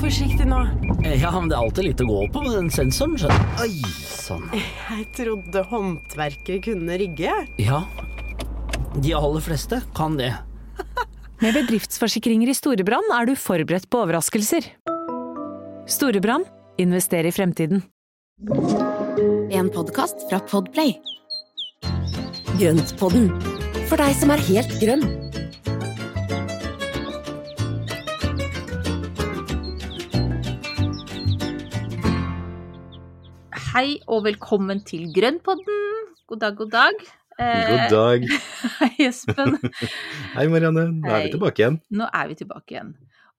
forsiktig nå. Ja, men det er alltid litt å gå på med den sensoren. skjønner Oi, sånn. Jeg trodde håndverkere kunne rigge. Ja, de aller fleste kan det. Med bedriftsforsikringer i Storebrann er du forberedt på overraskelser. Storebrann invester i fremtiden. En podkast fra Podplay. Grøntpodden, for deg som er helt grønn. Hei og velkommen til Grønnpodden. God dag, god dag. Eh, God dag. Hei, Espen. Hei, Marianne. Nå er vi tilbake igjen. Nå er vi tilbake igjen.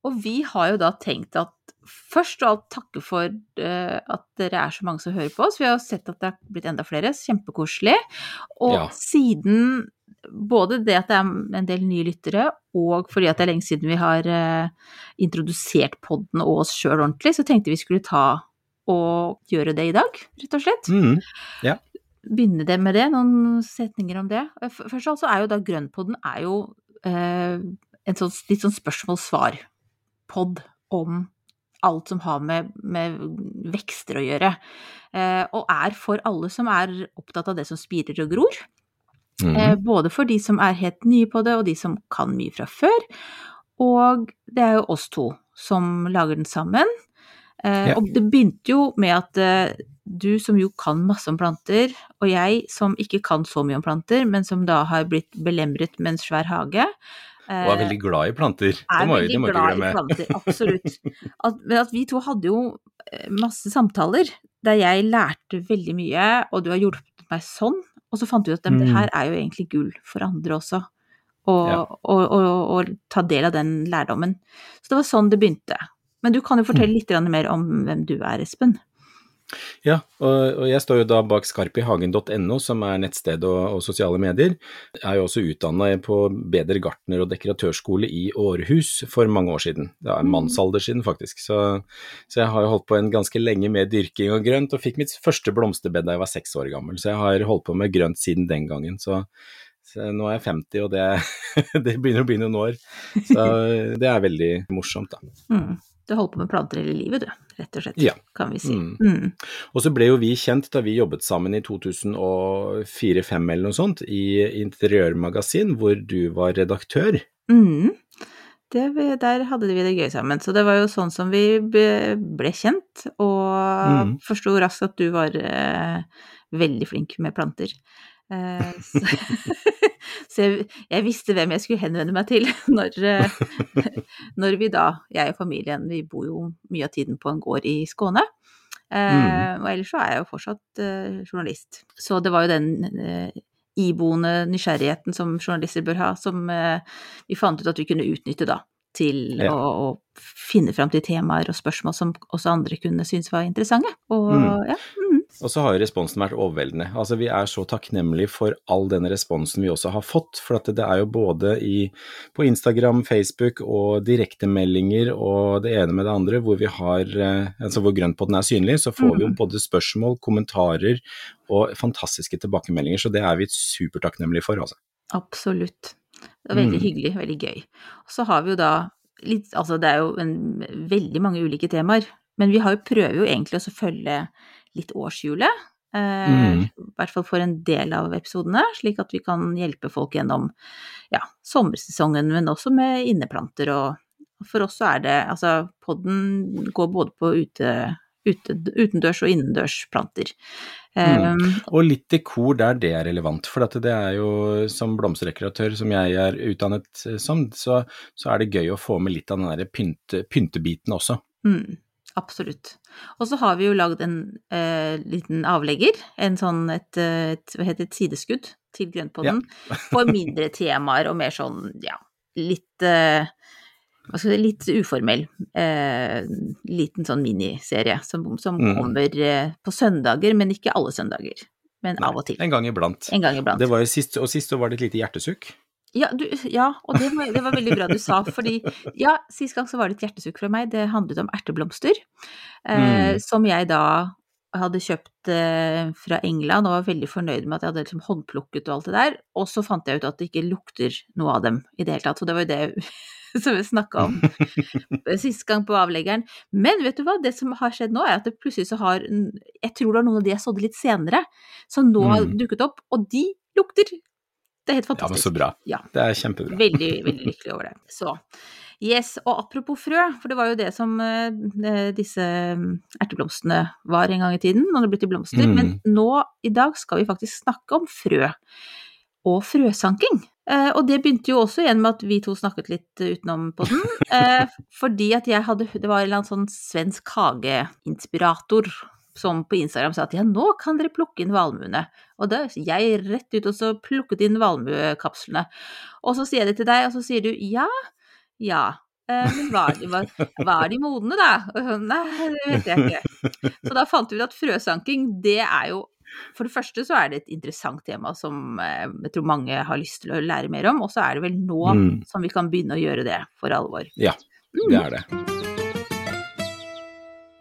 Og vi har jo da tenkt at først og alt takke for eh, at dere er så mange som hører på oss. Vi har sett at det er blitt enda flere. Kjempekoselig. Og Ja. siden både det at det er en del nye lyttere, og fordi at det er lenge siden vi har eh, introdusert podden og oss sjøl ordentlig, så tenkte vi skulle ta og gjøre det i dag, rett og slett. Mm. begynne det med det, noen setninger om det. Først og fremst er jo da Grønnpodden er jo eh, en sånn, litt sånn spørsmål-svar-pod om alt som har med, med vekster å gjøre. Eh, og er for alle som er opptatt av det som spirer og gror. Mm. Eh, både for de som er helt nye på det, og de som kan mye fra før. Og det er jo oss to som lager den sammen. Eh, Ja. Og det begynte jo med at eh, du som jo kan masse om planter, og jeg som ikke kan så mye om planter, men som da har blitt belemret med en svær hage. eh, Og er veldig glad i planter. Det er må, veldig det må glad ikke glad i planter, absolutt. At, men at vi to hadde jo eh, masse samtaler der jeg lærte veldig mye, og du har hjulpet meg sånn, og så fant vi ut at det Mm. her er jo egentlig gull for andre også. Og, Ja. og, og, og ta del av den lærdommen. Så det var sånn det begynte. Men du kan jo Mm. fortelle litt mer om hvem du er, Espen. Ja, og, jeg står jo da bak skarpihagen.no, som er nettsted og, og sosiale medier. Jeg er jo også utdanna på Beder gartner- og dekoratørskole i Århus for mange år siden. Det er en mannsalder siden, faktisk. Så, så jeg har jo holdt på en ganske lenge med dyrking og grønt, og fikk mitt første blomsterbed da jeg var seks år gammel. Så jeg har holdt på med grønt siden den gangen. Så, så nå er jeg 50, og det, det begynner å bli noen år. Så det er veldig morsomt, da. Mm. Du holder på med planter hele livet, du, rett og slett, Ja. kan vi si. Mm. Mm. Og så ble jo vi kjent da vi jobbet sammen i 2004-2005 eller noe sånt, i Interiørmagasin, hvor du var redaktør. Mm. Det, der hadde vi det gøy sammen. Så det var jo sånn som vi ble kjent, og Mm. forsto raskt at du var eh, veldig flink med planter. Eh, så så jeg, jeg visste hvem jeg skulle henvende meg til når, eh, når vi da, jeg og familien, vi bor jo mye av tiden på en gård i Skåne. Mm. Og ellers så er jeg jo fortsatt eh, journalist. Så det var jo den eh, iboende nysgjerrigheten som journalister bør ha, som eh, vi fant ut at vi kunne utnytte da, til Ja. å, å finne fram til temaer og spørsmål som også andre kunne synes var interessante. Og Mm. ja, Og så har jo responsen vært overveldende. Altså Vi er så takknemlige for all denne responsen vi også har fått. For at det er jo både i, på Instagram, Facebook og direktemeldinger og det ene med det andre, hvor vi har eh, altså hvor grøntpotten er synlig, så får vi jo Mhm. både spørsmål, kommentarer og fantastiske tilbakemeldinger. Så det er vi supertakknemlige for, altså. absolutt. Det er veldig Mm. hyggelig, veldig gøy. Og så har vi jo da litt, altså det er jo en, veldig mange ulike temaer, men vi har jo, prøver jo egentlig å følge litt årshjulet. Eh, Mm. I hvert fall for en del av episodene, slik at vi kan hjelpe folk gjennom ja, sommersesongen, men også med inneplanter. Og for oss så er det Altså, podden går både på ute, ute, utendørs og innendørsplanter. Mm. Um, Og litt dekor der det er relevant, for det er jo som blomsterdekoratør, som jeg er utdannet eh, som, så, så er det gøy å få med litt av den der pynte, pyntebiten også. Mm, absolutt. Og så har vi jo lagd en eh, liten avlegger, en sånn et, eh, et, hva heter det, et sideskudd til Grønnpodden, for mindre temaer og mer sånn, ja, litt eh, hva skal jeg si, litt uformell. Eh, liten sånn miniserie som, som Mm. kommer eh, på søndager, men ikke alle søndager. Men Nei, av og til. En gang iblant. En gang iblant. Det var jo sist, og sist så var det et lite hjertesukk. Ja, du, ja og det det var veldig bra du sa, fordi ja, sist gang så var det et hjertesukk fra meg. Det handlet om erteblomster, eh, Mm. som jeg da hadde kjøpt eh, fra England og var veldig fornøyd med at jeg hadde liksom håndplukket og alt det der. Og så fant jeg ut at det ikke lukter noe av dem i det hele tatt. og det var jo det som vi snakka om sist gang på avleggeren. Men vet du hva, det som har skjedd nå, er at det plutselig så har Jeg tror det er noen av de jeg sådde litt senere, som nå har Mm. dukket opp, og de lukter. Det er helt Ja, men så bra. Ja. Det er kjempebra. Veldig, veldig lykkelig over det. Så yes, og apropos frø, for det var jo det som uh, disse mm, erteblomstene var en gang i tiden, når det ble til blomster. Mm. Men nå i dag skal vi faktisk snakke om frø og frøsanking. Uh, og det begynte jo også igjen med at vi to snakket litt utenom på den, Uh, fordi at jeg hadde Det var en eller annen sånn svensk hageinspirator som på Instagram sa at ja, nå kan dere plukke inn valmuene. Og da jeg rett ut og så plukket inn valmuekapslene. Og så sier jeg det til deg, og så sier du ja, ja. eh, Men var de, var, var de modne, da? Nei, det vet jeg ikke. Så da fant vi ut at frøsanking, det er jo For det første så er det et interessant tema som eh, jeg tror mange har lyst til å lære mer om, og så er det vel nå Mm. som vi kan begynne å gjøre det for alvor. Ja, det er det.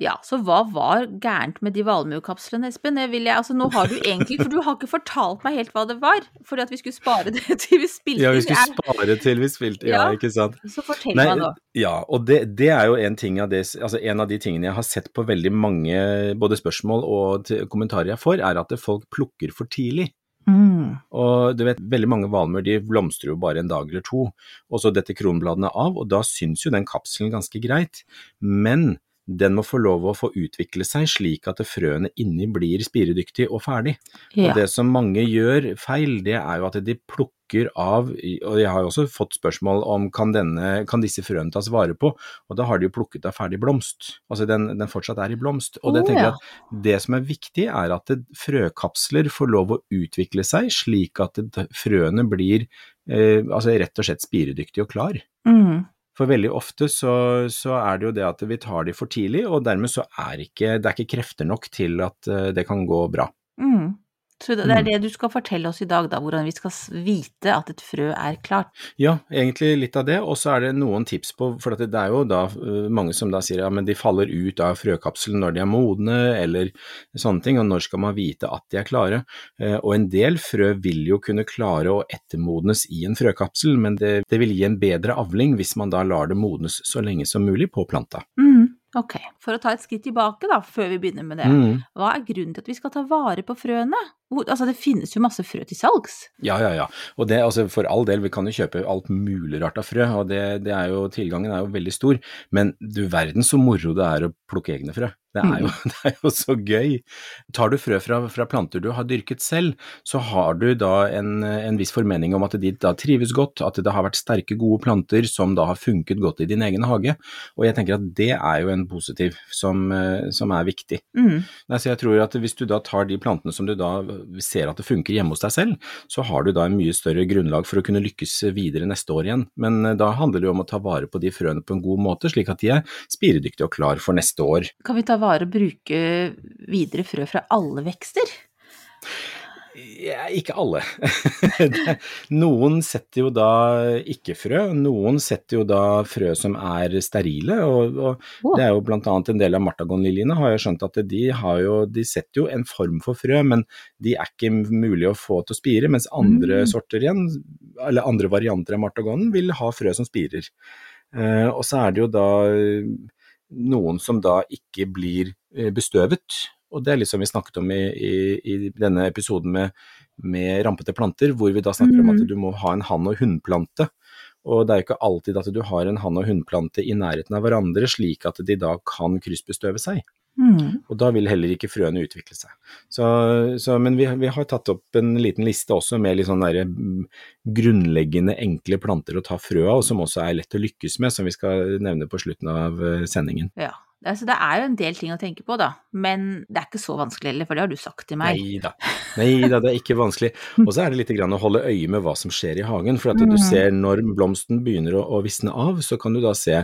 Ja, så hva var gærent med de valmuekapslene, Espen? Det vil jeg, altså nå har du egentlig, for du har ikke fortalt meg helt hva det var, fordi at vi skulle spare det til vi spilte Ja, vi skulle spare til vi spilte, ja, Ja. ikke sant. Så fortell Nei, meg nå. ja, og det, det er jo en, ting av det, altså en av de tingene jeg har sett på veldig mange både spørsmål og kommentarer jeg får, er at folk plukker for tidlig. Mm. Og du vet, veldig mange valmuer de blomstrer jo bare en dag eller to, og så detter kronbladene av, og da syns jo den kapselen ganske greit. Men den må få lov å få utvikle seg slik at frøene inni blir spiredyktig og ferdig. Ja. Og det som mange gjør feil, det er jo at de plukker av, og jeg har jo også fått spørsmål om kan, denne, kan disse frøene tas vare på, og da har de jo plukket av ferdig blomst. Altså den, den fortsatt er i blomst. Og det tenker jeg at det som er viktig er at frøkapsler får lov å utvikle seg slik at frøene blir eh, altså rett og slett spiredyktige og klar. Mm. For veldig ofte så, så er det jo det at vi tar de for tidlig, og dermed så er ikke, det er ikke krefter nok til at eh, det kan gå bra. Mm. Så det er Mm. det du skal fortelle oss i dag, da, hvordan vi skal vite at et frø er klart. Ja, egentlig litt av det, og så er det noen tips på, for det er jo da eh, mange som da sier ja, men de faller ut av frøkapselen når de er modne, eller sånne ting, og når skal man vite at de er klare? Eh, Og en del frø vil jo kunne klare å ettermodnes i en frøkapsel, men det, det vil gi en bedre avling hvis man da lar det modnes så lenge som mulig på planta. Mm. Ok, for å ta et skritt tilbake da, før vi begynner med det. Mm. Hva er grunnen til at vi skal ta vare på frøene? Altså, det finnes jo masse frø til salgs. Ja, ja, ja. Og det, altså for all del, vi kan jo kjøpe alt mulig rart av frø, og det, det er jo, tilgangen er jo veldig stor. Men du verden så moro det er å plukke egne frø. Det er, jo, det er jo så gøy. Tar du frø fra, fra planter du har dyrket selv, så har du da en, en viss formening om at de da trives godt, at det har vært sterke, gode planter som da har funket godt i din egen hage. Og jeg tenker at det er jo en positiv som, eh, som er viktig. Mm. Nei, så jeg tror at Hvis du da tar de plantene som du da ser at det funker hjemme hos deg selv, så har du da en mye større grunnlag for å kunne lykkes videre neste år igjen. Men eh, da handler det jo om å ta vare på de frøene på en god måte, slik at de er spiredyktige og klar for neste år. Kan vi ta vare og bruke videre frø fra alle vekster? Ja, ikke alle. Noen setter jo da ikke frø, noen setter jo da frø som er sterile. og, og Det er jo annet en del av martagonliljene har jeg skjønt at de, har jo, de setter jo en form for frø, men de er ikke mulig å få til å spire, mens andre Mm. sorter igjen, eller andre varianter av martagonen, vil ha frø som spirer. Eh, og så er det jo da eh, noen som da ikke blir eh, bestøvet, og det er litt som vi snakket om i, i, i denne episoden med, med rampete planter, hvor vi da snakker om at Mhm. du må ha en hann- og hunnplante. Og det er jo ikke alltid at du har en hann- og hunnplante i nærheten av hverandre, slik at de da kan kryssbestøve seg. Mm. Og da vil heller ikke frøene utvikle seg. Så, så, men vi, vi har tatt opp en liten liste også med litt sånn der, mm, grunnleggende enkle planter å ta frø av, og som også er lett å lykkes med, som vi skal nevne på slutten av eh, sendingen. Ja. Altså, det er jo en del ting å tenke på, da. Men det er ikke så vanskelig heller, for det har du sagt til meg. Nei da. Det er ikke vanskelig. Og så er det litt å holde øye med hva som skjer i hagen. For at du Mm. ser når blomsten begynner å, å visne av, så kan du da se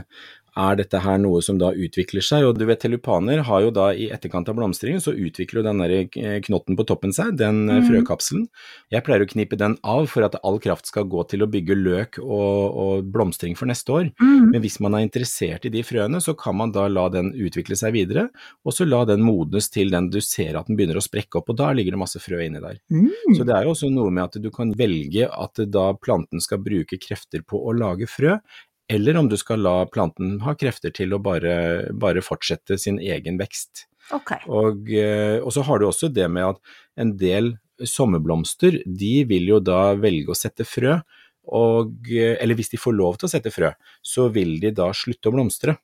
er dette her noe som da utvikler seg? Og du vet tulipaner har jo da i etterkant av blomstringen så utvikler jo den der eh, knotten på toppen seg, den Mhm. frøkapselen. Jeg pleier å knipe den av for at all kraft skal gå til å bygge løk og, og blomstring for neste år. Mm. Men hvis man er interessert i de frøene, så kan man da la den utvikle seg videre, og så la den modnes til den du ser at den begynner å sprekke opp, og da ligger det masse frø inni der. Mm. Så det er jo også noe med at du kan velge at da planten skal bruke krefter på å lage frø, eller om du skal la planten ha krefter til å bare, bare fortsette sin egen vekst. Okay. Og, eh, og så har du også det med at en del sommerblomster, de vil jo da velge å sette frø. Og, eh, eller hvis de får lov til å sette frø, så vil de da slutte å blomstre.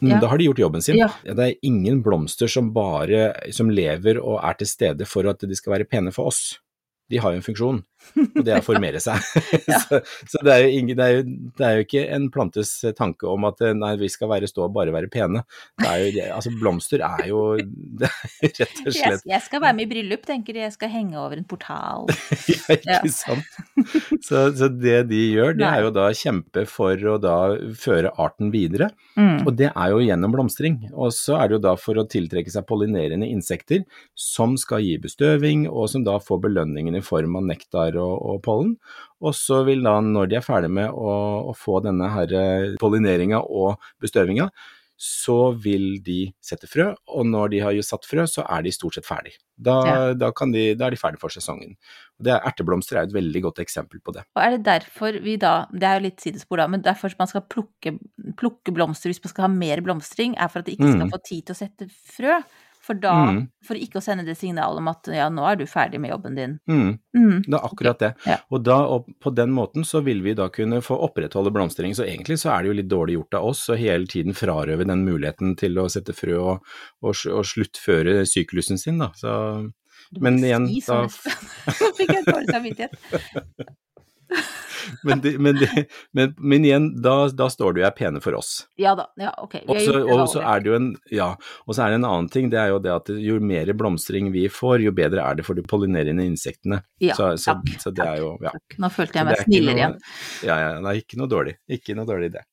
Ja. Da har de gjort jobben sin. Ja. Det er ingen blomster som bare som lever og er til stede for at de skal være pene for oss. De har jo en funksjon, og det er å formere seg. så så det, er ingen, det, er jo, det er jo ikke en plantes tanke om at eh, nei, vi skal være, stå og bare være pene. Det jo, det- altså Blomster er jo det er rett og slett jeg skal være med i bryllup, tenker de. Jeg skal henge over en portal. Ja, ikke Ja. sant. Så, så det de gjør, det er jo da kjempe for å da føre arten videre. Mm. Og det er jo gjennom blomstring. Og så er det jo da for å tiltrekke seg pollinerende insekter som skal gi bestøving, og som da får belønningen i form av nektar og, og pollen. Og så vil da, når de er ferdig med å, å få denne her pollineringa og bestøvinga, så vil de sette frø, og når de har jo satt frø, så er de stort sett ferdig. Da, Ja. da, kan de, da er de ferdig for sesongen. Det er, erteblomster er et veldig godt eksempel på det. Og er det derfor vi da, det er jo litt sidespor da, men derfor man skal plukke, plukke blomster hvis man skal ha mer blomstring, er for at de ikke skal Mm. få tid til å sette frø. For da, Mm. for ikke å sende det signalet om at ja, nå er du ferdig med jobben din. Mm. Mm. Det er akkurat det. Ja. Og, da, og på den måten så vil vi da kunne få opprettholde blomstring. Så egentlig så er det jo litt dårlig gjort av oss å hele tiden frarøve den muligheten til å sette frø og, og, og sluttføre syklusen sin, da. Så, Men igjen, da- sånn. Nå fikk jeg dårlig samvittighet. men, de, men, de, men, men igjen, da, da står det jo er pene for oss. Ja da, ja ok. Vi Og så, og så er det jo en, ja, og så er det en annen ting, det er jo det at jo mer blomstring vi får, jo bedre er det for de pollinerende insektene. Ja, så, så, takk, så det er jo, ja. Nå følte jeg meg er snillere igjen. Ja, ja, det er ikke noe dårlig. Ikke noe dårlig det.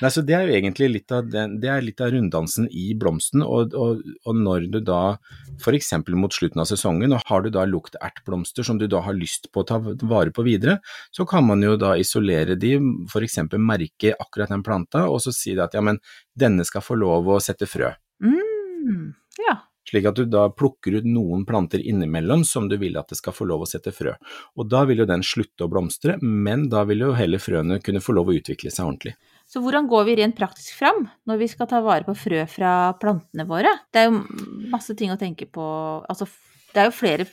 Nei, så Det er jo egentlig litt av, den, det er litt av runddansen i blomsten, og, og, og når du da f.eks. mot slutten av sesongen, og har du da luktertblomster som du da har lyst på å ta vare på videre, så kan man jo da isolere de, f.eks. merke akkurat den planta, og så si det at ja, men denne skal få lov å sette frø. Mm, ja. Slik at du da plukker ut noen planter innimellom som du vil at det skal få lov å sette frø. Og da vil jo den slutte å blomstre, men da vil jo heller frøene kunne få lov å utvikle seg ordentlig. Så hvordan går vi rent praktisk fram når vi skal ta vare på frø fra plantene våre? Det er jo masse ting å tenke på. Altså, det er jo flere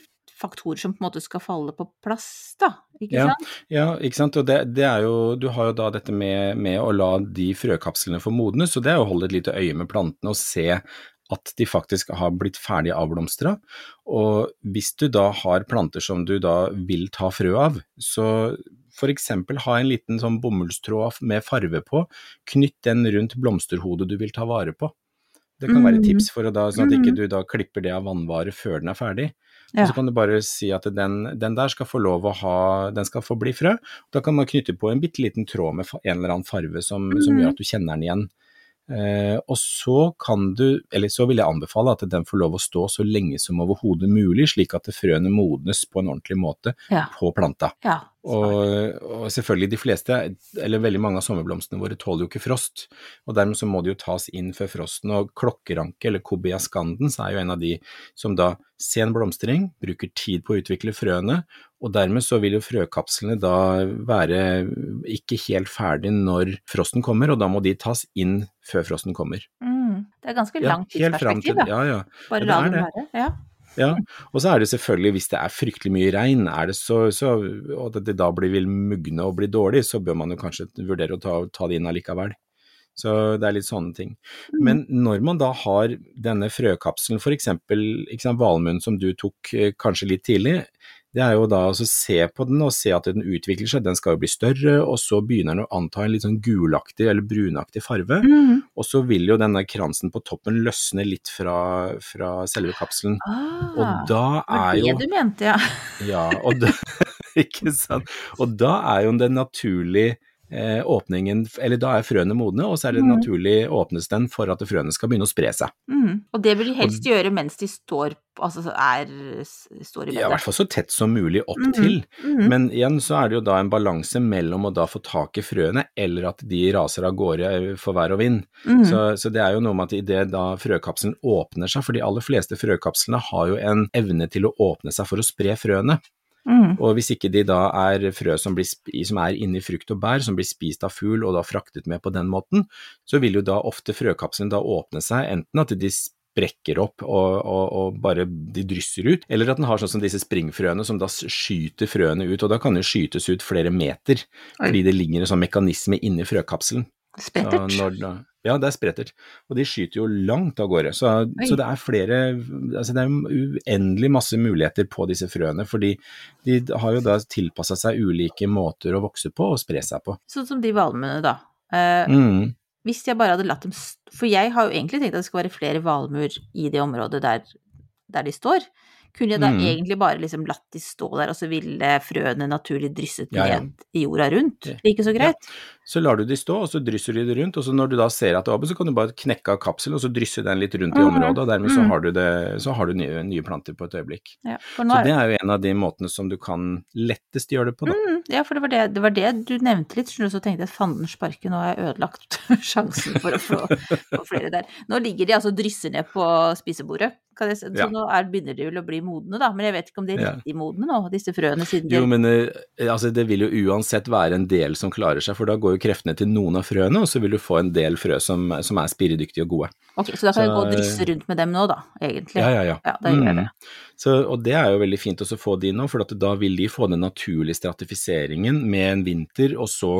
faktorer som på en måte skal falle på plass, da. Ikke Ja. sant? Ja, ikke sant. Og det, det er jo, du har jo da dette med, med å la de frøkapslene få modnes, og det er å holde et lite øye med plantene og se at de faktisk har blitt ferdig avblomstra. Og hvis du da har planter som du da vil ta frø av, så f.eks. ha en liten sånn bomullstråd med farve på, knytt den rundt blomsterhodet du vil ta vare på. Det kan være tips for å da, sånn at ikke du da klipper det av vannvare før den er ferdig. Ja. Så kan du bare si at den, den der skal få lov å ha, den skal få bli frø. Da kan man knytte på en bitte liten tråd med en eller annen farve som, som gjør at du kjenner den igjen. Eh, og så kan du, eller så vil jeg anbefale at den får lov å stå så lenge som overhodet mulig, slik at frøene modnes på en ordentlig måte Ja. på planta. ja. Og, og selvfølgelig de fleste, eller veldig mange av sommerblomstene våre tåler jo ikke frost, og dermed så må de jo tas inn før frosten. Og klokkeranke, eller cobia scandens, er jo en av de som da sen blomstring, bruker tid på å utvikle frøene, og dermed så vil jo frøkapslene da være ikke helt ferdig når frosten kommer, og da må de tas inn før frosten kommer. Mm. Det er ganske Ja, langt helt tidsperspektiv, da. Ja, ja. Bare Ja, la dem være. Ja. Ja, og så er det selvfølgelig hvis det er fryktelig mye regn, er det så, så, og det, da blir vil mugne og bli dårlig, så bør man jo kanskje vurdere å ta, ta det inn allikevel. Så det er litt sånne ting. Men når man da har denne frøkapselen, f.eks. valmunnen som du tok eh, kanskje litt tidlig, det er jo da å se på den og se at den utvikler seg, den skal jo bli større, og så begynner den å anta en litt sånn gulaktig eller brunaktig farve. Mm. Og så vil jo denne kransen på toppen løsne litt fra, fra selve kapselen. Ah, Og da det var er jo det du mente, ja. Ja, og da, ikke sant. Og da er jo den naturlige åpningen Eller da er frøene modne, og så er det mm. naturlig åpnes den for at frøene skal begynne å spre seg. Mm. Og det vil de helst gjøre mens de står, altså er, står i Ja, I hvert fall så tett som mulig opp mm. til. Mhm. Men igjen så er det jo da en balanse mellom å da få tak i frøene, eller at de raser av gårde for vær og vind. Mhm. Så, så det er jo noe med at idet da frøkapselen åpner seg, for de aller fleste frøkapslene har jo en evne til å åpne seg for å spre frøene. Mm. Og hvis ikke de da er frø som, blir, som er inni frukt og bær, som blir spist av fugl og da fraktet med på den måten, så vil jo da ofte frøkapselen da åpne seg, enten at de sprekker opp og, og, og bare de drysser ut, eller at den har sånn som disse springfrøene som da skyter frøene ut, og da kan det skytes ut flere meter, fordi det ligger en sånn mekanisme inni frøkapselen. Sprettert. når ja, det er sprettert. Og de skyter jo langt av gårde. Så, så det er flere altså Det er uendelig masse muligheter på disse frøene, fordi de har jo da tilpassa seg ulike måter å vokse på og spre seg på. Sånn som de valmuene, da. Eh, Mm. Hvis jeg bare hadde latt dem For jeg har jo egentlig tenkt at det skal være flere valmuer i det området der, der de står. Kunne jeg da Mm. egentlig bare liksom latt de stå der, og så ville frøene naturlig drysset Ja, ja. ned i jorda rundt? Det er ikke så greit? Så lar du de stå, og så drysser de det rundt, og så når du da ser at det er åpent, så kan du bare knekke av kapselen, og så drysse den litt rundt i Mhm. området, og dermed så Mm. har du, det, så har du nye, nye planter på et øyeblikk. Ja, Så det er jo en av de måtene som du kan lettest gjøre det på, da. Mm, ja, for det var det, det var det du nevnte litt, du, så tenkte jeg at fanden sparke, nå har jeg ødelagt sjansen for å få, få flere der. Nå ligger de altså og drysser ned på spisebordet, kan jeg, så Ja. nå er, begynner de vel å bli modne, da, men jeg vet ikke om de er Ja. riktig modne nå, disse frøene, siden de Jo, men eh, altså, det vil jo uansett være en del som klarer seg, for da går jo kreftene til noen av frøene, og så vil du få en del frø som, som er spiredyktige og gode. Ok, så da kan jeg gå og drysse rundt med dem nå, da, egentlig. Ja, ja, ja. Ja, det gjør Mm. det. Så, og det er jo veldig fint å få de nå, for at da vil de få den naturlige stratifiseringen med en vinter, og så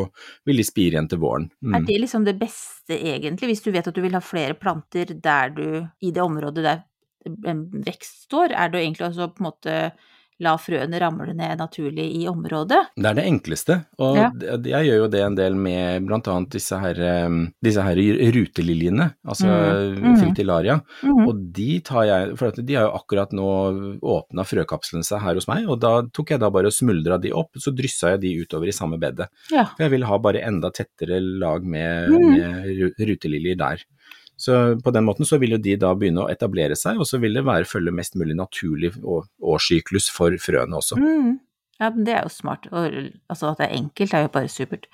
vil de spire igjen til våren. Mm. Er det liksom det beste, egentlig, hvis du vet at du vil ha flere planter der du, i det området der en vekst står, er det egentlig også på en måte la frøene ramle ned naturlig i området? Det er det enkleste, og Ja. jeg gjør jo det en del med annet disse her, disse her ruteliljene, altså Mm, mm. filtillaria, Mhm. og de tar jeg, for de har jo akkurat nå åpna frøkapslene seg her hos meg, og da tok jeg da bare og smuldra de opp, så dryssa jeg de utover i samme bedet. Ja. For jeg vil ha bare enda tettere lag med, Mm. med ruteliljer der. Så på den måten så vil jo de da begynne å etablere seg, og så vil det være følge mest mulig naturlig årssyklus for frøene også. Mm. Ja, men det er jo smart. Og, altså at det er enkelt er jo bare supert.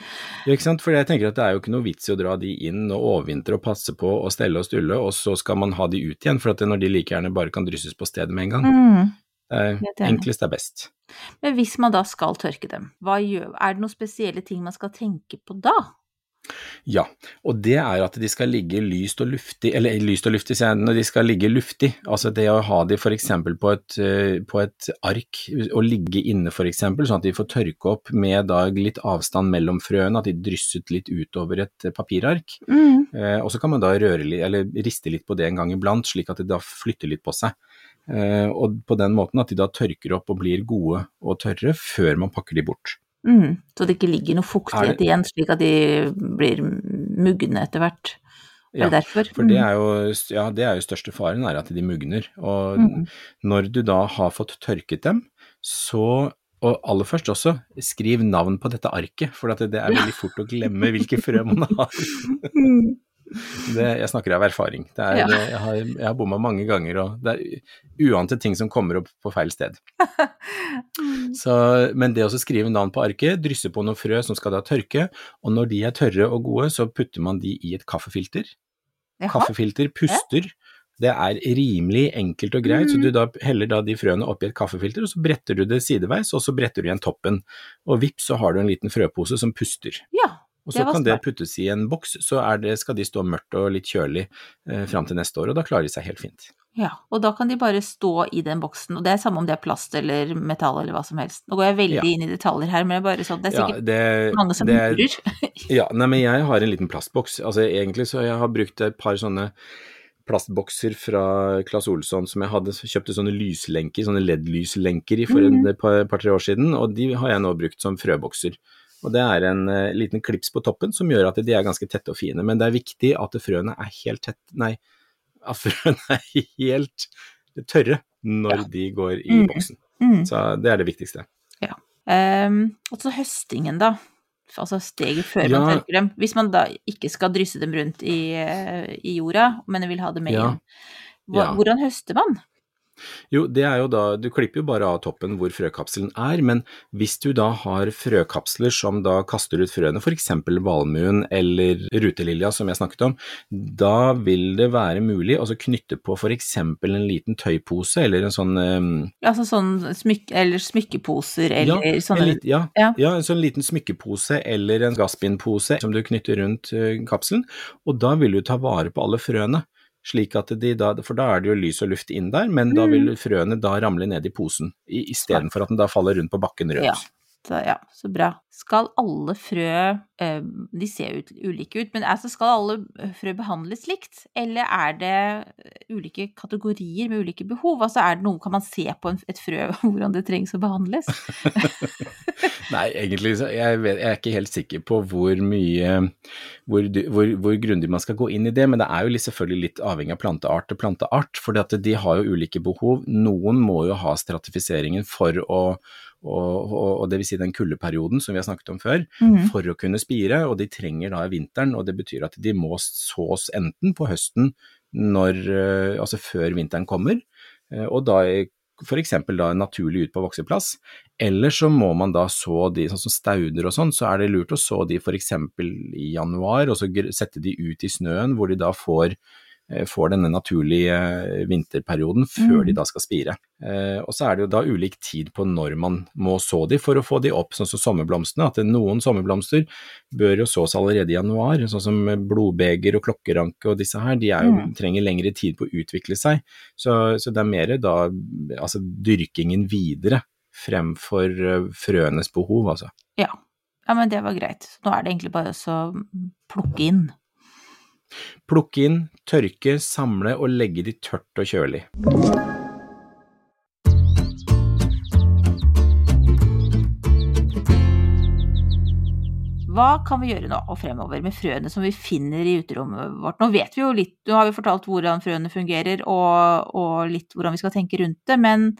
Ja, ikke sant? For jeg tenker at det er jo ikke noe vits i å dra de inn og overvintre og passe på og stelle og stulle, og så skal man ha de ut igjen, for at det når de like gjerne bare kan drysses på stedet med en gang. Mm. Det er, enklest er best. Men hvis man da skal tørke dem, gjør, er det noen spesielle ting man skal tenke på da? Ja, og det er at de skal ligge lyst og luftig, eller lyst og luftig, sier jeg, når de skal ligge luftig, altså det å ha de f.eks. På, et, eh, på et ark, og ligge inne f.eks., sånn at de får tørke opp med da litt avstand mellom frøene, at de drysset litt utover et eh, papirark. Mm. Eh, og så kan man da røre litt, eller riste litt på det en gang iblant, slik at det da flytter litt på seg. Eh, og på den måten at de da tørker opp og blir gode og tørre før man pakker de bort. Mm. Så det ikke ligger noe fuktighet det- igjen, slik at de blir mugne etter hvert. Er det derfor? For det er jo, ja, det er jo største faren, er at de mugner. Og Mm. når du da har fått tørket dem, så og aller først også, skriv navn på dette arket, for at det er veldig fort å glemme hvilke frø man har. Mm. Det, jeg snakker av erfaring. Det er, Ja. jeg har, jeg har bomma mange ganger, og det er uante ting som kommer opp på feil sted. Så, men det å skrive navn på arket, drysse på noen frø som skal da tørke, og når de er tørre og gode, så putter man de i et kaffefilter. Jaha. Kaffefilter puster. Det er rimelig enkelt og greit, Mm. så du da heller da de frøene oppi et kaffefilter, og så bretter du det sideveis, og så bretter du igjen toppen. Og vips, så har du en liten frøpose som puster. Ja. Og så kan det puttes i en boks, så er det, skal de stå mørkt og litt kjølig eh, fram til neste år, og da klarer de seg helt fint. Ja, og da kan de bare stå i den boksen, og det er samme om det er plast eller metall eller hva som helst. Nå går jeg veldig Ja. inn i detaljer her, men det er bare sånn, det er Ja, sikkert det, mange som er- lurer. Ja, nei, men jeg har en liten plastboks. Altså egentlig så jeg har brukt et par sånne plastbokser fra Claes Olsson som jeg hadde, kjøpte sånne lyslenker, sånne LED-lyslenker for mm. et par- par-tre år siden, og de har jeg nå brukt som frøbokser. Og det er en eh, liten klips på toppen som gjør at de er ganske tette og fine, men det er viktig at frøene er helt tett, nei, at frøene er helt tørre når de går i Mhm. boksen. Mm. Så det er det viktigste. Um, og så høstingen, da. Altså steget før man tørker dem. Hvis man da ikke skal drysse dem rundt i, eh, i jorda, men vil ha dem med Ja. inn. Ja. Hvordan høster man? Jo, det er jo da, du klipper jo bare av toppen hvor frøkapselen er, men hvis du da har frøkapsler som da kaster ut frøene, f.eks. valmuen eller rutelilja som jeg snakket om, da vil det være mulig å knytte på f.eks. en liten tøypose eller en sånn um, Altså sånn smykke, eller smykkeposer eller ja, sånne en lit, ja, Ja. ja. en sånn liten smykkepose eller en gassbindpose som du knytter rundt eh, kapselen, og da vil du ta vare på alle frøene. Slik at de da, For da er det jo lys og luft inn der, men da Mm. vil frøene da ramle ned i posen, i- istedenfor at den da faller rundt på bakken rødt. Ja. Så, ja, så bra. Skal alle frø eh, De ser ut, ulike ut, men altså skal alle frø behandles likt? Eller er det eh, ulike kategorier med ulike behov? Altså er det noe, Kan man se på et frø hvordan det trengs å behandles? Nei, egentlig jeg, vet, jeg er ikke helt sikker på hvor mye hvor, hvor, hvor grundig man skal gå inn i det, men det er jo selvfølgelig litt avhengig av planteart til planteart, for de har jo ulike behov. Noen må jo ha stratifiseringen for å og, og, og det vil si den kuldeperioden som vi har snakket om før, mm. for å kunne spire, og de trenger da vinteren, og det betyr at de må sås enten på høsten, når, eh, altså før vinteren kommer, eh, og da f.eks. da naturlig ut på vokseplass, eller så må man da så de, sånn som stauder og sånn, så er det lurt å så de f.eks. i januar, og så sette de ut i snøen hvor de da får får denne naturlige eh, vinterperioden før Mm. de da skal spire. Eh, og så er det jo da ulik tid på når man må så de for å få de opp, sånn som sommerblomstene. At noen sommerblomster bør jo sås allerede i januar, sånn som blodbeger og klokkeranke og disse her. De er jo, Mm. trenger lengre tid på å utvikle seg. Så, så det er mer da altså dyrkingen videre fremfor eh, frøenes behov, altså. Ja. ja, men det var greit. Nå er det egentlig bare å plukke inn. Plukke inn, tørke, samle og legge de tørt og kjølig. Hva kan vi gjøre nå og fremover med frøene som vi finner i uterommet vårt? Nå vet vi jo litt, nå har vi fortalt hvordan frøene fungerer og, og litt hvordan vi skal tenke rundt det, men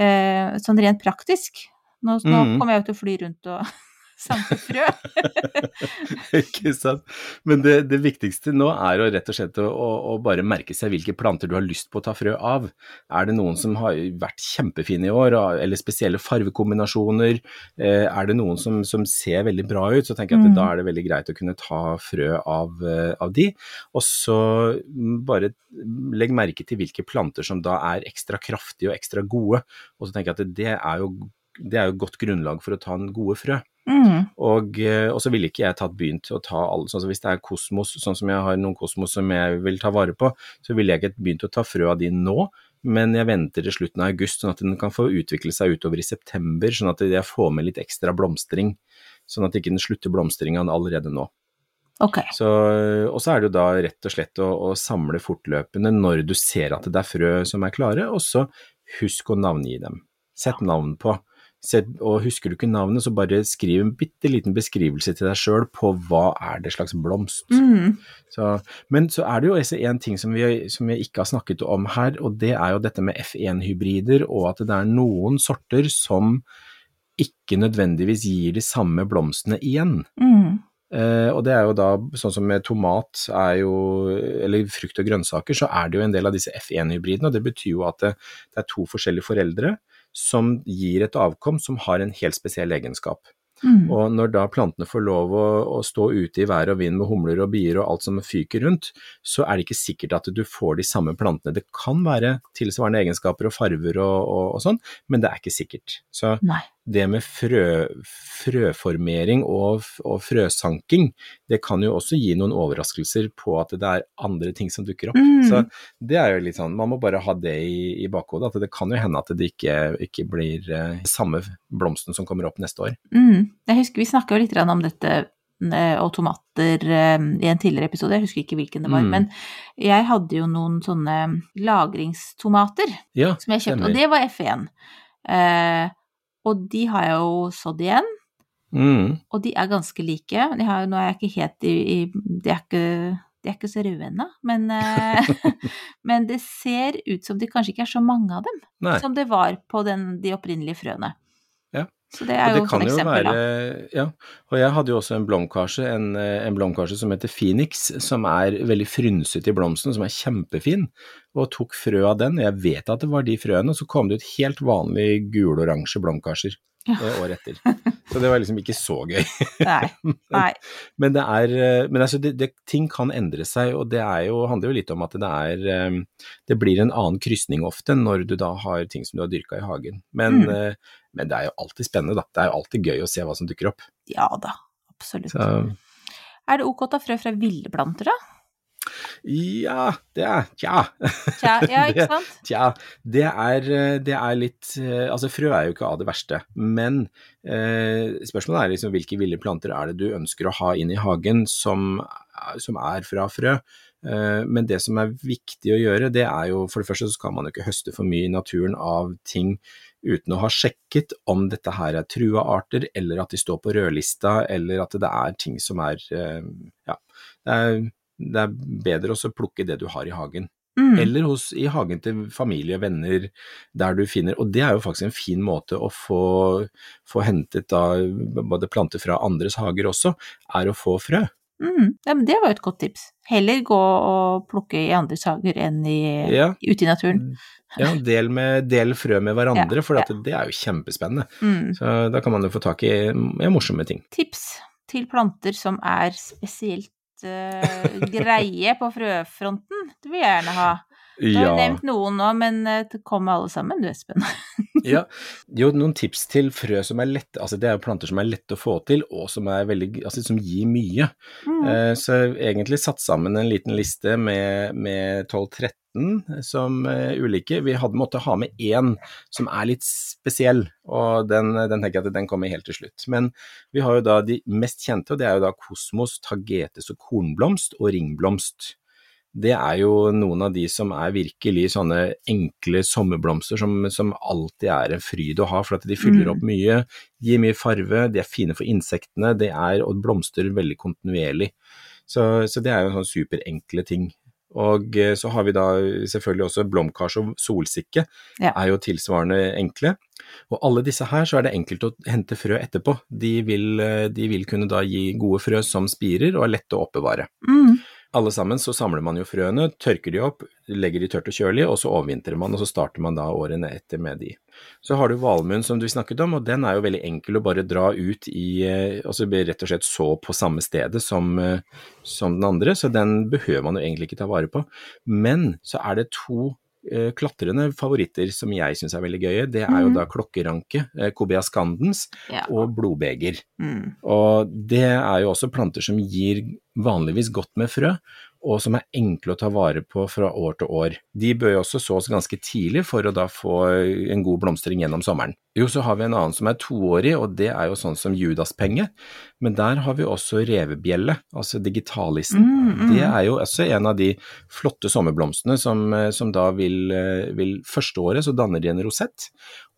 eh, sånn rent praktisk Nå, nå mm. kommer jeg jo til å fly rundt og samle frø. Ikke sant. Men det, det viktigste nå er å rett og slett å, å, å bare merke seg hvilke planter du har lyst på å ta frø av. Er det noen som har vært kjempefine i år, eller spesielle farvekombinasjoner? Eh, er det noen som, som ser veldig bra ut, så tenker jeg at Mm. da er det veldig greit å kunne ta frø av, eh, av de. Og så mm, bare legg merke til hvilke planter som da er ekstra kraftige og ekstra gode. Og så tenker jeg at det er jo, det er jo godt grunnlag for å ta en gode frø. Mm. Og, eh, og så ville ikke jeg tatt begynt å ta alle, sånn hvis det er kosmos, sånn som jeg har noen kosmos som jeg vil ta vare på, så ville jeg ikke begynt å ta frø av de nå, men jeg venter til slutten av august, sånn at den kan få utvikle seg utover i september, sånn at jeg får med litt ekstra blomstring, sånn at ikke den slutter blomstringa allerede nå. Okay. Så, og så er det jo da rett og slett å, å samle fortløpende når du ser at det er frø som er klare, og så husk å navngi dem. Sett navn på. Sett, og husker du ikke navnet, så bare skriv en bitte liten beskrivelse til deg sjøl på hva er det slags blomst. Mm. Så, men så er det jo en ting som vi, som vi ikke har snakket om her, og det er jo dette med F1-hybrider, og at det er noen sorter som ikke nødvendigvis gir de samme blomstene igjen. Mm. Eh, og det er jo da, sånn som med tomat er jo, eller frukt og grønnsaker, så er det jo en del av disse F1-hybridene, og det betyr jo at det, det er to forskjellige foreldre som gir et avkom som har en helt spesiell egenskap. Mm. Og når da plantene får lov å, å stå ute i vær og vind med humler og bier og alt som fyker rundt, så er det ikke sikkert at du får de samme plantene. Det kan være tilsvarende egenskaper og farver og, og, og sånn, men det er ikke sikkert. Så Nei. Det med frø, frøformering og, og frøsanking, det kan jo også gi noen overraskelser på at det er andre ting som dukker opp. Mm. Så det er jo litt sånn, man må bare ha det i, i bakhodet, at det kan jo hende at det ikke, ikke blir eh, samme blomsten som kommer opp neste år. Mm. Jeg husker vi snakka jo litt om dette eh, og tomater eh, i en tidligere episode, jeg husker ikke hvilken det var. Mm. Men jeg hadde jo noen sånne lagringstomater Ja, som jeg kjøpte, og det var F1. Eh, og de har jeg jo sådd igjen, Mm. og de er ganske like. De har, nå er jeg ikke helt i, i De er ikke de er ikke så røde ennå, men, eh, men det ser ut som det kanskje ikke er så mange av dem Nei. som det var på den, de opprinnelige frøene. Så det er jo kan et eksempel, være, da. Ja, og jeg hadde jo også en blomkarse, en, eh, en blomkarse som heter Phoenix, som er veldig frynsete i blomsten, som er kjempefin, og tok frø av den. Jeg vet at det var de frøene, og så kom det ut helt vanlige gul-oransje blomkarser året etter. Så det var liksom ikke så gøy. Nei. Nei. Men, det er, eh, men altså det, det, ting kan endre seg, og det jo, handler jo litt om at det er eh, Det blir en annen krysning ofte når du da har ting som du har dyrka i hagen. Men, Mm. eh, men det er jo alltid spennende, da. Det er jo alltid gøy å se hva som dukker opp. Ja da, absolutt. Så Er det ok å ta frø fra ville planter, da? Ja, det er Tja. Tja, ja, ikke Det- Tja, det er, eh, det er litt eh, Altså, frø er jo ikke av det verste, men eh, spørsmålet er liksom hvilke ville planter er det du ønsker å ha inn i hagen som, som er fra frø. Eh, men det som er viktig å gjøre, det er jo for det første så skal man jo ikke høste for mye i naturen av ting uten å ha sjekket om dette her er trua arter, eller at de står på rødlista, eller at det er ting som er eh, Ja, det er, det er bedre å plukke det du har i hagen. Mm. Eller hos, i hagen til familie, venner, der du finner Og det er jo faktisk en fin måte å få, få hentet da både planter fra andres hager også, er å få frø. Mm. Ja, men det var jo et godt tips. Heller gå og plukke i andres hager enn i, Ja. ute i naturen. Ja, del, med, del frø med hverandre, Ja, for ja. det er jo kjempespennende. Mm. Så da kan man jo få tak i ja, morsomme ting. Tips til planter som er spesielt greie på frøfronten. Det vil jeg gjerne ha. Du har ja. nevnt noen nå, men kom med alle sammen, du Espen. Ja, jo, noen tips til frø som er lette, altså det er jo planter som er lette å få til, og som er veldig, altså som gir mye. Mm. Uh, Så egentlig satt sammen en liten liste med, med 12-13 som eh, ulike. Vi hadde måttet ha med én som er litt spesiell, og den, den tenker jeg at den kommer helt til slutt. Men vi har jo da de mest kjente, og det er jo da kosmos, tagetes og kornblomst og ringblomst. Det er jo noen av de som er virkelig sånne enkle sommerblomster som, som alltid er en fryd å ha, for at de fyller Mm. opp mye, gir mye farve, de er fine for insektene, det er, og blomstrer veldig kontinuerlig. Så, så det er jo sånne superenkle ting. Og eh, så har vi da selvfølgelig også blomkars og solsikke, Ja. er jo tilsvarende enkle. Og alle disse her så er det enkelt å hente frø etterpå. De vil, eh, de vil kunne da gi gode frø som spirer og er lette å oppbevare. Mm. Alle sammen så samler man jo frøene, tørker de opp, legger de tørt og kjølig, og så overvintrer man, og så starter man da årene etter med de. Så har du valmuen som du snakket om, og den er jo veldig enkel å bare dra ut i, eh, altså rett og slett så på samme stedet som, eh, som den andre, så den behøver man jo egentlig ikke ta vare på. Men så er det to klatrende favoritter som jeg syns er veldig gøye. Det er jo Mhm. da klokkeranke, eh, Cobea scandens, Ja. og blodbeger. Mm. Og det er jo også planter som gir vanligvis godt med frø, og som er enkle å ta vare på fra år til år. De bør jo også sås ganske tidlig for å da få en god blomstring gjennom sommeren. Jo, så har vi en annen som er toårig, og det er jo sånn som judaspenge, men der har vi også revebjelle, altså digitalisten. Mm, mm. Det er jo også en av de flotte sommerblomstene som, eh, som da vil, eh, vil Første året så danner de en rosett,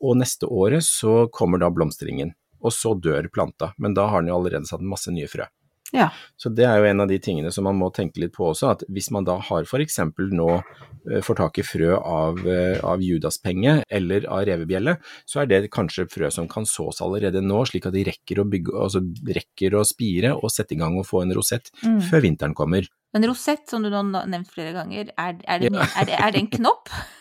og neste året så kommer da blomstringen. Og så dør planta, men da har den jo allerede satt masse nye frø. Ja. Så det er jo en av de tingene som man må tenke litt på også, at hvis man da har f.eks. nå eh, får tak i frø av, eh, av judaspenge eller av revebjelle, så er det kanskje frø som kan sås allerede nå, slik at de rekker å, bygge, altså rekker å spire og sette i gang og få en rosett Mm. før vinteren kommer. En rosett, som du nå har nevnt flere ganger, er, er, det, Ja. er, det, er det en knopp?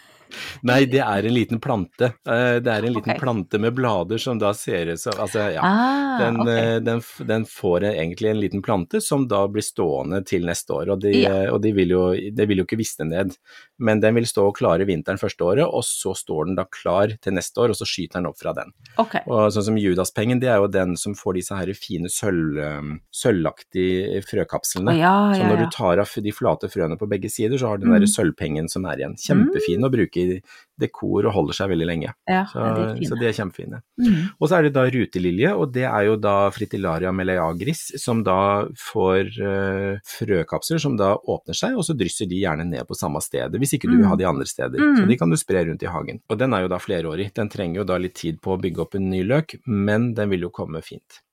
Nei, det er en liten plante. Eh, Det er en liten okay. plante med blader som da ser ut som Altså, ja. Ah, Den, ok. eh, den, den får egentlig en liten plante som da blir stående til neste år, og de, Ja. eh, og de vil, jo, det vil jo ikke visne ned. Men den vil stå og klare vinteren første året, og så står den da klar til neste år, og så skyter den opp fra den. Okay. Og sånn som Judaspengen, det er jo den som får disse her fine sølv, sølvaktige frøkapslene. Oh, ja, Så ja, når du tar av de flate frøene på begge sider, så har du den Mm. der sølvpengen som er igjen. Kjempefin å bruke i dekor og holder seg veldig lenge. ja, Så, er så de er kjempefine. Mm. Og så er det da rutelilje, og det er jo da fritillaria meleagris, som da får uh, frøkapsler som da åpner seg, og så drysser de gjerne ned på samme stedet, hvis ikke du vil ha de andre steder. Mm. Så de kan du spre rundt i hagen. Og den er jo da flerårig, den trenger jo da litt tid på å bygge opp en ny løk, men den vil jo komme fint.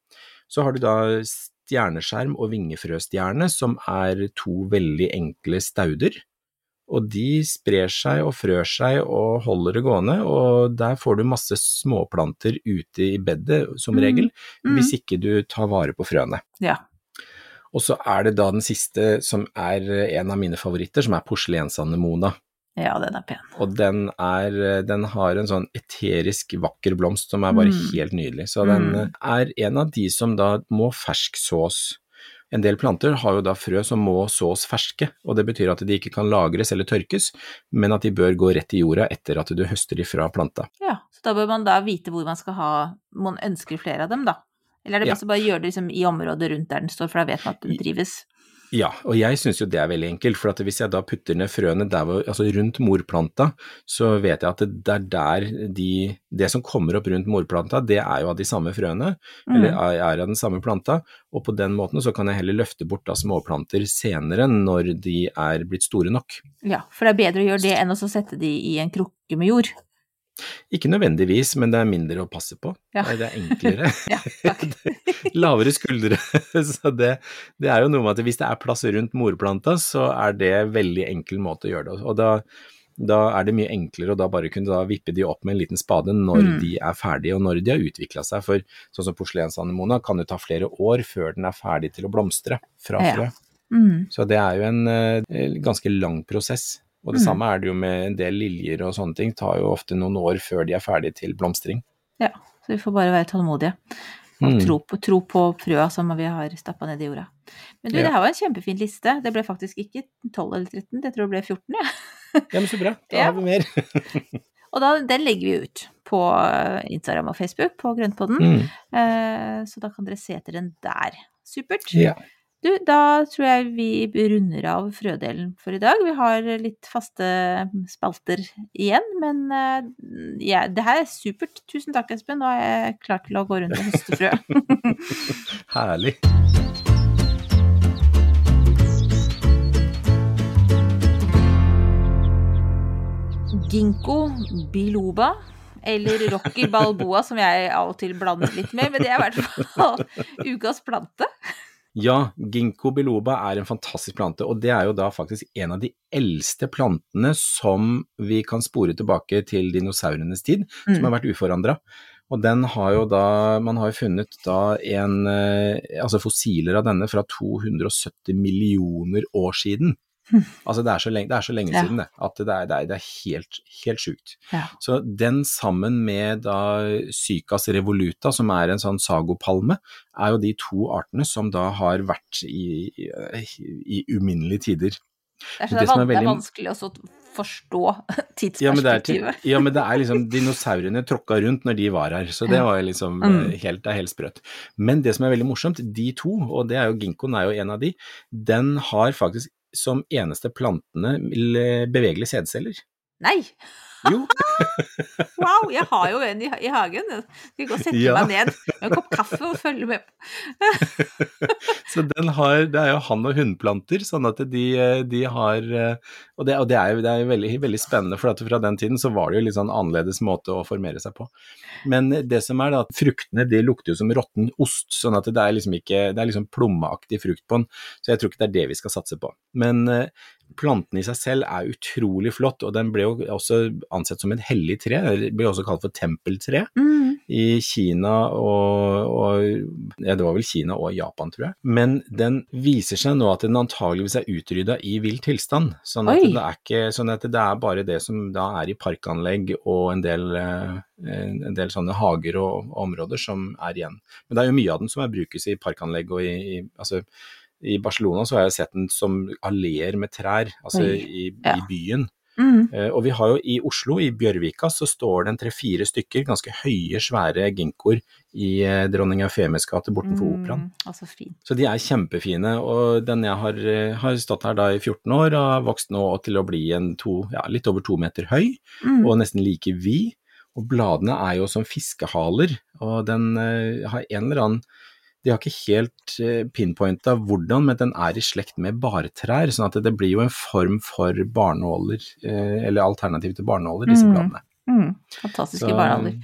Så har du da stjerneskjerm og vingefrøstjerne, som er to veldig enkle stauder. Og de sprer seg og frør seg og holder det gående, og der får du masse småplanter ute i bedet som Mm. regel, Mm. hvis ikke du tar vare på frøene. Ja. Og så er det da den siste som er en av mine favoritter, som er porselensanemona. ja, den er pen. Og den er Den har en sånn eterisk vakker blomst som er bare Mm. helt nydelig. Så den Mm. er en av de som da må fersksås. En del planter har jo da frø som må sås ferske, og det betyr at de ikke kan lagres eller tørkes, men at de bør gå rett i jorda etter at du høster de fra planta. Ja, så da bør man da vite hvor man skal ha Man ønsker flere av dem, da. Eller er det Ja. å bare gjøre det liksom i området rundt der den står, for da vet man at den trives? Ja, og jeg syns jo det er veldig enkelt, for at hvis jeg da putter ned frøene der hvor, altså rundt morplanta, så vet jeg at det, er der de Det som kommer opp rundt morplanta, det er jo av de samme frøene, eller Mm. er er av den samme planta, og på den måten så kan jeg heller løfte bort da småplanter senere når de er blitt store nok. Ja, for det er bedre å gjøre det enn å sette de i en krukke med jord. Ikke nødvendigvis, men det er mindre å passe på. Ja. Det er enklere. Ja. Lavere skuldre. Så det, det er jo noe med at hvis det er plass rundt morplanta, så er det en veldig enkel måte å gjøre det. Og da, da er det mye enklere å da bare kunne da vippe de opp med en liten spade når Mm. de er ferdige, og når de har utvikla seg. For sånn som porselensanemona kan jo ta flere år før den er ferdig til å blomstre fra Ja. frø. Mm. Så det er jo en eh, ganske lang prosess. Og det Mm. samme er det jo med en del liljer og sånne ting, tar jo ofte noen år før de er ferdige til blomstring. Ja, så vi får bare være tålmodige. Og Mm. tro, på, tro på frøa som vi har stappa ned i jorda. Men du, Ja. det her var en kjempefin liste. Det ble faktisk ikke 12 eller 13, det tror det ble 14, ja. Ja, men så bra. Da Ja. har vi mer. Og da, den legger vi ut på Instagram og Facebook på Grøntpodden. Mm. eh, så da kan dere se etter den der. Supert. Ja. Du, da tror jeg vi runder av frødelen for i dag. Vi har litt faste spalter igjen, men eh, ja, det her er supert. Tusen takk, Espen. Nå er jeg klar til å gå rundt og høste frø. Herlig. Ginkgo biloba, eller Rocky balboa, som jeg av og til blander litt med, men det er i hvert fall ukas plante. Ja, ginkgo biloba er en fantastisk plante, og det er jo da faktisk en av de eldste plantene som vi kan spore tilbake til dinosaurenes tid, som Mm. har vært uforandra. Og den har jo da, man har jo funnet da en, eh, altså fossiler av denne fra 270 millioner år siden. Altså det er så lenge, det er så lenge Ja. siden det, at det er, det er, det er helt, helt sjukt. Ja. Så den sammen med da Psykas revoluta, som er en sånn sagopalme, er jo de to artene som da har vært i, i, i uminnelige tider. Det er, Det det van det er veldig- vanskelig å forstå Ja men, det er tidsperspektivet. ja, men det er liksom dinosaurene tråkka rundt når de var her, så det var liksom Mm. eh, helt, det er helt sprøtt. Men det som er veldig morsomt, de to, og det er jo ginkgoen er jo en av de, den har faktisk som eneste plantene l- bevegelige sædceller. Nei! Jo, Wow, jeg har jo en i, i hagen. Jeg skal gå og sette Ja. meg ned med en kopp kaffe og følge med så den har, det er jo hann- og hunnplanter, sånn at de, de har eh, Og det, og det er jo det er jo veldig, veldig spennende, for at fra den tiden så var det jo litt sånn annerledes måte å formere seg på. Men det som er da, at fruktene de lukter jo som råtten ost, sånn at det er liksom ikke Det er liksom plommeaktig frukt på den, så jeg tror ikke det er det vi skal satse på. Men eh, planten i seg selv er utrolig flott, og den ble jo også ansett som et hellig tre, Den ble også kalt for tempeltre i Kina og, og ja, det var vel Kina og Japan, tror jeg. Men den viser seg nå at den antageligvis er utrydda i vill tilstand. Sånn at, det er ikke, sånn at det er bare det som da er i parkanlegg og en del, eh, en del sånne hager og, og områder som er igjen. Men det er jo mye av den som er brukes i parkanlegg og i, i altså i Barcelona så har jeg sett den som alleer med trær, altså i, Ja. i byen. Mm. Uh, Og vi har jo i Oslo, i Bjørvika, så står det en tre-fire stykker ganske høye, svære ginkgoer i uh, Dronning Eufemies gate bortenfor Operaen. Mm, altså. Så de er kjempefine, og den jeg har, eh, har stått her da i 14 år og har vokst nå til å bli en to, ja, litt over to meter høy Mm. og nesten like vid. Og bladene er jo som fiskehaler, og den uh, har en eller annen de har ikke helt eh, pinpointa hvordan, men den er i slekt med bartrær, sånn at det blir jo en form for barnåler, eh, eller alternativ til barnåler, disse Mm. bladene. Mm. Fantastiske Så.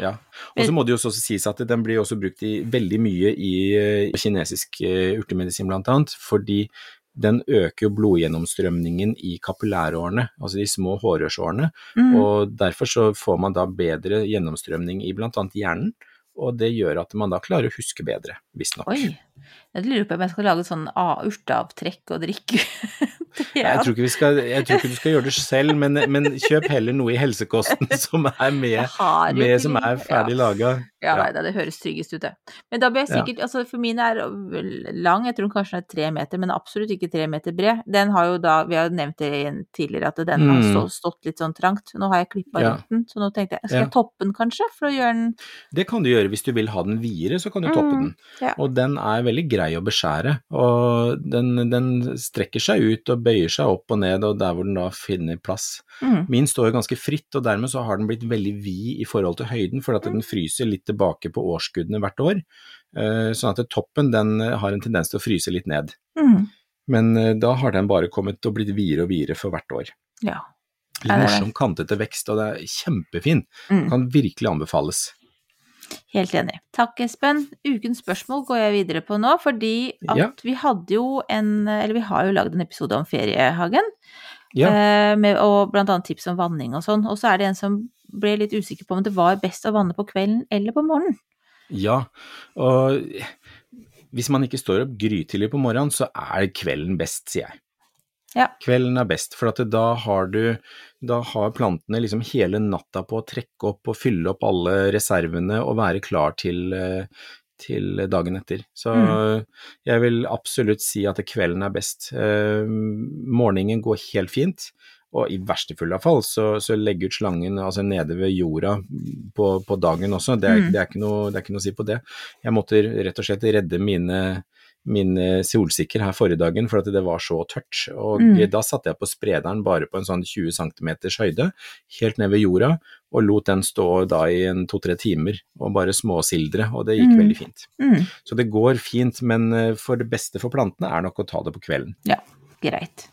Ja. Og så må det jo også sies at den blir også brukt i veldig mye i eh, kinesisk urtemedisin blant annet, fordi den øker jo blodgjennomstrømningen i kapillærårene, altså de små hårrørsårene. Mm. Og derfor så får man da bedre gjennomstrømning i blant annet hjernen, og det gjør at man da klarer å huske bedre, visstnok. Jeg lurer på om jeg skal lage sånn urteavtrekk og drikke. ja. Jeg tror skal, jeg tror ikke du skal gjøre det selv, men, men kjøp heller noe i helsekosten som er med, med som er ferdig ja. laga. Ja, nei, det høres tryggest ut, det. Men da blir jeg Ja. sikkert Altså, for min er lang, jeg tror den kanskje er tre meter, men absolutt ikke tre meter bred. Den har jo da, vi har jo nevnt det tidligere, at den har Mm. stå, stått litt sånn trangt. Nå har jeg klippa Ja. rundt den, så nå tenkte jeg, skal Ja. jeg toppe den kanskje, for å gjøre den Det kan du gjøre hvis du vil ha den videre, så kan du toppe Mm, den. ja. Og den er veldig grei å beskjære, og den, den strekker seg ut og bøyer seg opp og ned, og der hvor den da finner plass. mm. Min står jo ganske fritt, og dermed så har den blitt veldig vid i forhold til høyden, for at den fryser litt tilbake på årskuddene hvert år. Eh, Sånn at toppen den eh, har en tendens til å fryse litt ned. Mm. Men eh, da har den bare kommet og blitt videre og videre for hvert år. Ja. Litt morsom, kantete vekst, og det er kjempefin. Mm. Kan virkelig anbefales. Helt enig. Takk, Espen. Ukens spørsmål går jeg videre på nå, fordi at Ja. vi hadde jo en Eller vi har jo lagd en episode om feriehagen, Ja, eh, med, og blant annet tips om vanning og sånn. Og så er det en som ble litt usikker på om det var best å vanne på kvelden eller på morgenen. ja. Og hvis man ikke står opp grytidlig på morgenen, så er kvelden best, sier jeg. Ja. Kvelden er best, for at da har du Da har plantene liksom hele natta på å trekke opp og fylle opp alle reservene og være klar til, eh, til dagen etter. Så Mm. jeg vil absolutt si at kvelden er best. Eh, morgenen går helt fint. Og i verste fulle fall, så, så legg ut slangen altså nede ved jorda på, på dagen også. Det er, Mm. det, er noe, det er ikke noe å si på det. Jeg måtte rett og slett redde mine, mine solsikker her forrige dagen, for at det var så tørt. Og Mm. da satte jeg på sprederen bare på en sånn 20 cm høyde, helt ned ved jorda, og lot den stå da i en to-tre timer og bare småsildre, og det gikk Mm. veldig fint. Mm. Så det går fint, men eh, for det beste for plantene er nok å ta det på kvelden. Ja, Greit.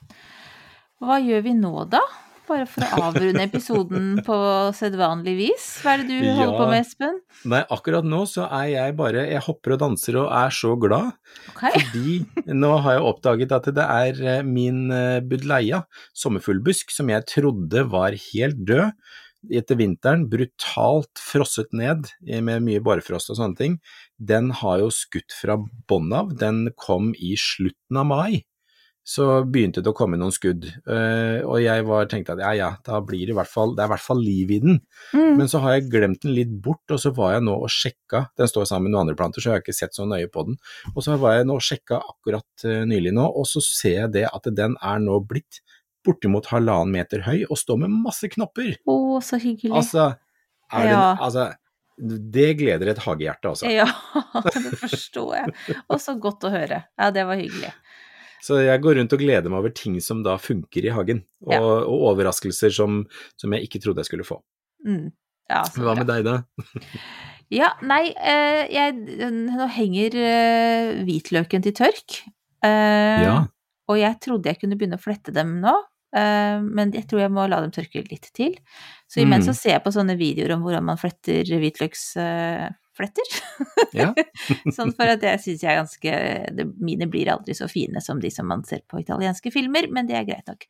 Hva gjør vi nå, da? Bare for å avrunde episoden på sedvanlig vis. Hva er det du holder på med, Espen? Nei, akkurat nå så er jeg bare Jeg hopper og danser og er så glad, Okay. fordi nå har jeg oppdaget at det er eh, min eh, budleia, sommerfuglbusk, som jeg trodde var helt død etter vinteren, brutalt frosset ned eh, med mye barfrost og sånne ting, den har jo skutt fra bånn av. Den kom i slutten av mai. Så begynte det å komme noen skudd, Uh, og jeg var, tenkte at ja ja, da blir det i hvert fall, det er i hvert fall liv i den. Mm. Men så har jeg glemt den litt bort, og så var jeg nå og sjekka, den står sammen med noen andre planter, så jeg har ikke sett så nøye på den. Og så var jeg nå og sjekka akkurat uh, nylig nå, og så ser jeg det at den er nå blitt bortimot halvannen meter høy og står med masse knopper. Å, så hyggelig. Altså, Ja. det, altså, det gleder et hagehjerte, altså. Ja, det forstår jeg. Og så godt å høre. Ja, det var hyggelig. Så jeg går rundt og gleder meg over ting som da funker i hagen, og, Ja. og overraskelser som, som jeg ikke trodde jeg skulle få. Mm. Ja, Hva med deg da? Ja, nei, eh, jeg, nå henger eh, hvitløken til tørk. Eh, Ja. Og jeg trodde jeg kunne begynne å flette dem nå, eh, men jeg tror jeg må la dem tørke litt til. Så imens Mm. så ser jeg på sånne videoer om hvordan man fletter hvitløksfletter. Ja. sånn for at jeg syns jeg er ganske det, Mine blir aldri så fine som de som man ser på italienske filmer, men det er greit nok.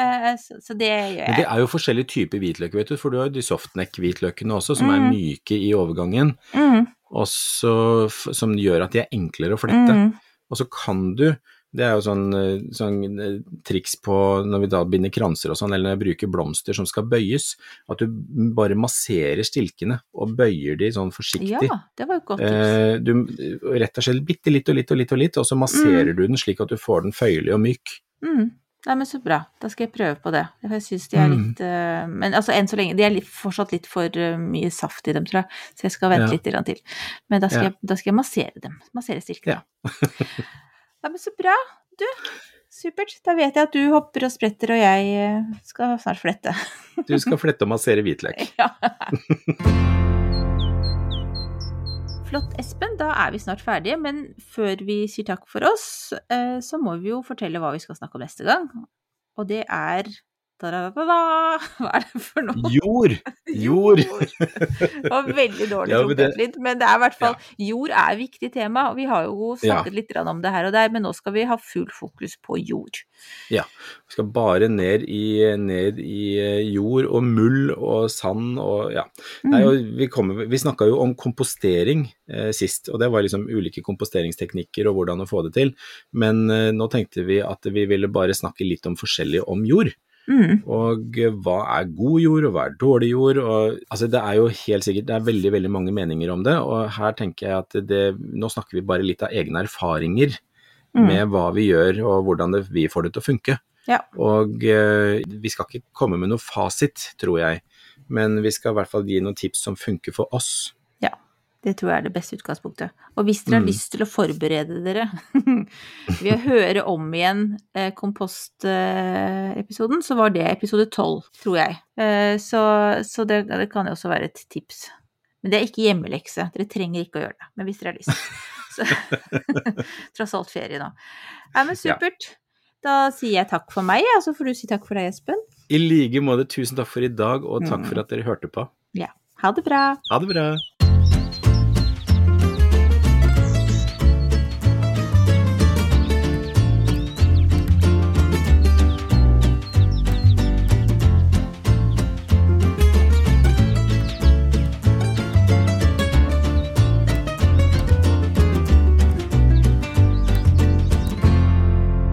Uh, så, så det gjør jeg. Men det er jo forskjellige typer hvitløk, vet du, for du har jo de softneck-hvitløkene også, som er Mm. myke i overgangen, Mm, og så, som gjør at de er enklere å flette. mm, Og så kan du, det er jo sånn, eh, sånn eh, triks på når vi da binder kranser og sånn, eller når jeg bruker blomster som skal bøyes, at du bare masserer stilkene og bøyer de sånn forsiktig. ja, det var jo godt tips. Eh, du rett og slett bitte litt og litt og litt og litt, og så masserer du den slik at du får den føyelig og myk. Mm. Nei, men så bra. Da skal jeg prøve på det. Jeg syns de er Mm. litt eh, Men altså, enn så lenge De er litt, fortsatt litt for mye saft i dem, tror jeg. Så jeg skal vente Ja. litt til. Men da skal, Ja. jeg, da skal jeg massere dem. Massere stilkene. Ja. ja, men så bra. Du, supert. Da vet jeg at du hopper og spretter, og jeg eh, skal snart flette. Du skal flette og massere hvitløk. ja. Flott, Espen. Da er vi snart ferdige, men før vi sier takk for oss, eh, så må vi jo fortelle hva vi skal snakke om neste gang. Og det er. Hva er det for noe? Jord! Jord! Det var veldig dårlig Ja, men det- men det er i hvert fall Jord er et viktig tema, og vi har jo snakket litt om det her og der, men nå skal vi ha full fokus på jord. Ja. Vi skal bare ned i, ned i eh, jord og mull og sand og ja. Det er jo, vi kommer- vi snakka jo om kompostering eh, sist, og det var liksom ulike komposteringsteknikker og hvordan å få det til. Men eh, nå tenkte vi at vi ville bare snakke litt om forskjellig om jord. Mm. Og eh, hva er god jord, og hva er dårlig jord? Og, altså, det er jo helt sikkert det er veldig veldig mange meninger om det, og her tenker jeg at det, nå snakker vi bare litt av egne erfaringer Mm. med hva vi gjør og hvordan det, vi får det til å funke. Ja. Og eh, vi skal ikke komme med noe fasit, tror jeg, men vi skal i hvert fall gi noen tips som funker for oss. Ja, det tror jeg er det beste utgangspunktet. Og hvis dere har Mm. lyst til å forberede dere ved å høre om igjen eh, kompostepisoden, så var det episode 12, tror jeg. Eh, så så det, det kan jo også være et tips. Men det er ikke hjemmelekse. Dere trenger ikke å gjøre det. Men hvis dere har lyst. Så tross alt ferie nå. Nei, men supert. Da sier jeg takk for meg, og så får du si takk for deg, Espen. I like måte, tusen takk for i dag, og takk Mm. for at dere hørte på. Ja. Ha det bra. Ha det bra!